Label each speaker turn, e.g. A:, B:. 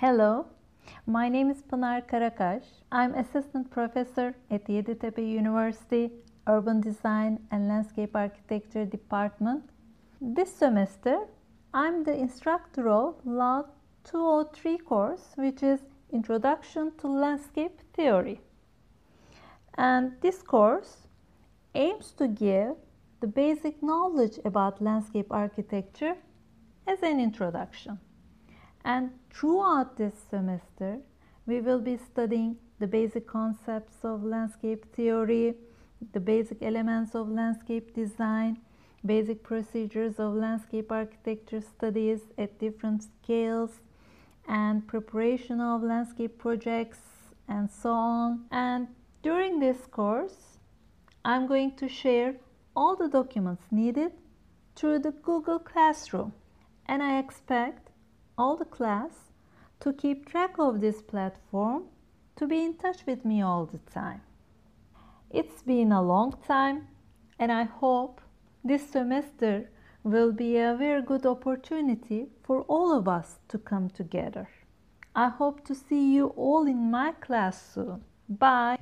A: Hello, my name is Pınar Karakaş. I'm assistant professor at Yeditepe University Urban Design and Landscape Architecture Department. This semester, I'm the instructor of LAUD 203 course, which is Introduction to Landscape Theory. And this course aims to give the basic knowledge about landscape architecture as an introduction. And throughout this semester, we will be studying the basic concepts of landscape theory, the basic elements of landscape design, basic procedures of landscape architecture studies at different scales, and preparation of landscape projects, and so on. And during this course, I'm going to share all the documents needed through the Google Classroom, and I expect all the class to keep track of this platform to be in touch with me all the time. It's been a long time and I hope this semester will be a very good opportunity for all of us to come together. I hope to see you all in my class soon. Bye.